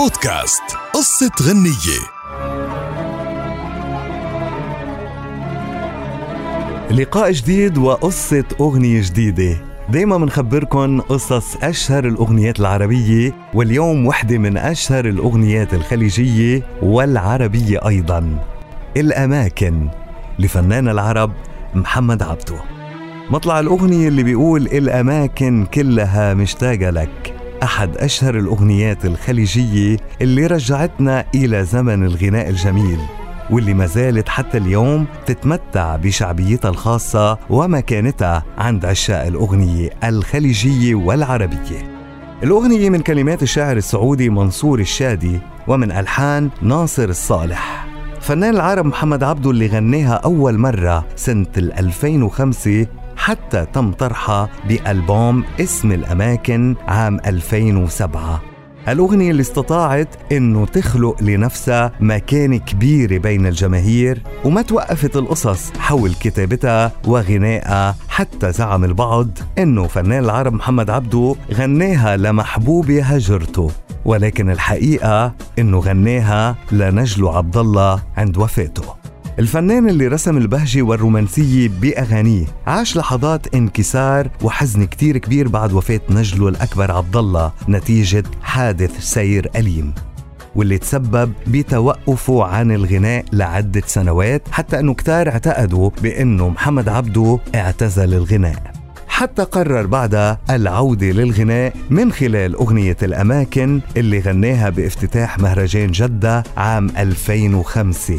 بودكاست قصة غنية. لقاء جديد وقصة أغنية جديدة. دايما بنخبركن قصص أشهر الأغنيات العربية واليوم وحدة من أشهر الأغنيات الخليجية والعربية أيضا. الأماكن لفنان العرب محمد عبده. مطلع الأغنية اللي بيقول الأماكن كلها مشتاقة لك. أحد أشهر الأغنيات الخليجية اللي رجعتنا إلى زمن الغناء الجميل واللي ما زالت حتى اليوم تتمتع بشعبيتها الخاصة ومكانتها عند عشاق الأغنية الخليجية والعربية. الأغنية من كلمات الشاعر السعودي منصور الشادي ومن ألحان ناصر الصالح. فنان العرب محمد عبده اللي غناها أول مرة سنة 2005 حتى تم طرحها بألبوم اسم الأماكن عام 2007 الأغنية اللي استطاعت إنه تخلق لنفسها مكانة كبيرة بين الجماهير وما توقفت القصص حول كتابتها وغنائها حتى زعم البعض إنه فنان العرب محمد عبده غناها لمحبوبة هجرته. ولكن الحقيقة إنه غناها لنجله عبد الله عند وفاته. الفنان اللي رسم البهجة والرومانسية بأغانيه عاش لحظات انكسار وحزن كتير كبير بعد وفاة نجله الأكبر عبد الله نتيجة حادث سير أليم واللي تسبب بتوقفه عن الغناء لعدة سنوات حتى أنه كتار اعتقدوا بأنه محمد عبده اعتزل الغناء. حتى قرر بعدها العودة للغناء من خلال أغنية الأماكن اللي غناها بافتتاح مهرجان جدة عام 2005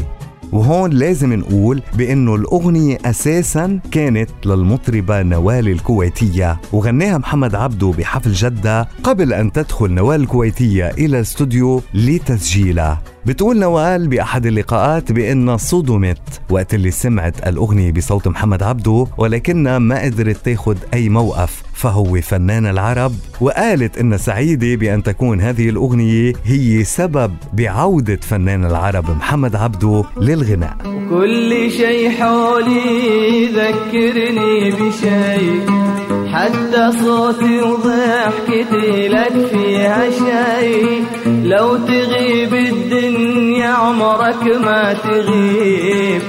وهون لازم نقول بأنه الأغنية أساسا كانت للمطربة نوال الكويتية وغناها محمد عبده بحفل جدة قبل أن تدخل نوال الكويتية إلى الاستوديو لتسجيلها. بتقول نوال بأحد اللقاءات بأنها صدمت وقت اللي سمعت الأغنية بصوت محمد عبده ولكنها ما قدرت تاخد أي موقف. فهو فنان العرب وقالت إنها سعيدة بأن تكون هذه الأغنية هي سبب بعودة فنان العرب محمد عبده للغناء. كل شيء حولي يذكرني بشيء حتى صوتي وضحكتي لك فيها شيء لو تغيب الدنيا عمرك ما تغيب.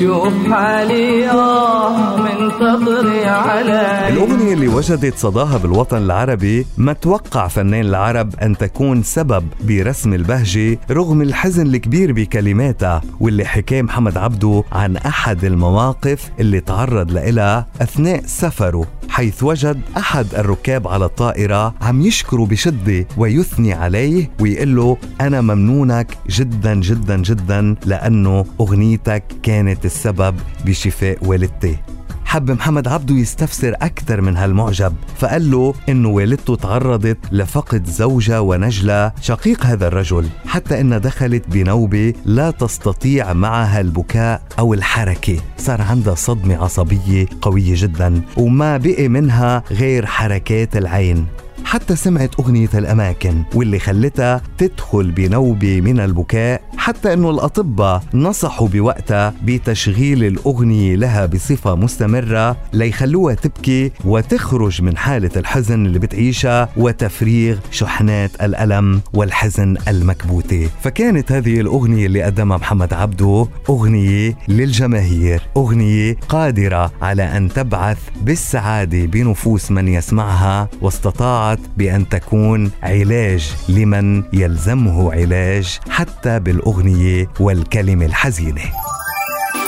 شوف حالي آه من تطري علي الأغنية اللي وجدت صداها بالوطن العربي ما توقع فنان العرب أن تكون سبب برسم البهجة رغم الحزن الكبير بكلماتها واللي حكى محمد عبده عن أحد المواقف اللي تعرض لها أثناء سفره حيث وجد أحد الركاب على الطائرة عم يشكره بشدة ويثني عليه ويقول له أنا ممنونك جدا جدا جدا لأنه أغنيتك كانت السبب بشفاء والدتي. حب محمد عبده يستفسر أكثر من هالمعجب فقال له إنه والدته تعرضت لفقد زوجها ونجلة شقيق هذا الرجل حتى إنها دخلت بنوبة لا تستطيع معها البكاء أو الحركة. صار عندها صدمة عصبية قوية جدا وما بقي منها غير حركات العين. حتى سمعت أغنية الأماكن واللي خلتها تدخل بنوبة من البكاء حتى أنه الأطباء نصحوا بوقتها بتشغيل الأغنية لها بصفة مستمرة ليخلوها تبكي وتخرج من حالة الحزن اللي بتعيشها وتفريغ شحنات الألم والحزن المكبوتة. فكانت هذه الأغنية اللي قدمها محمد عبده أغنية للجماهير أغنية قادرة على أن تبعث بالسعادة بنفوس من يسمعها واستطاعت بأن تكون علاج لمن يلزمه علاج حتى بالأغنية والكلمة الحزينة.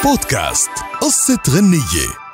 بودكاست قصة غنية.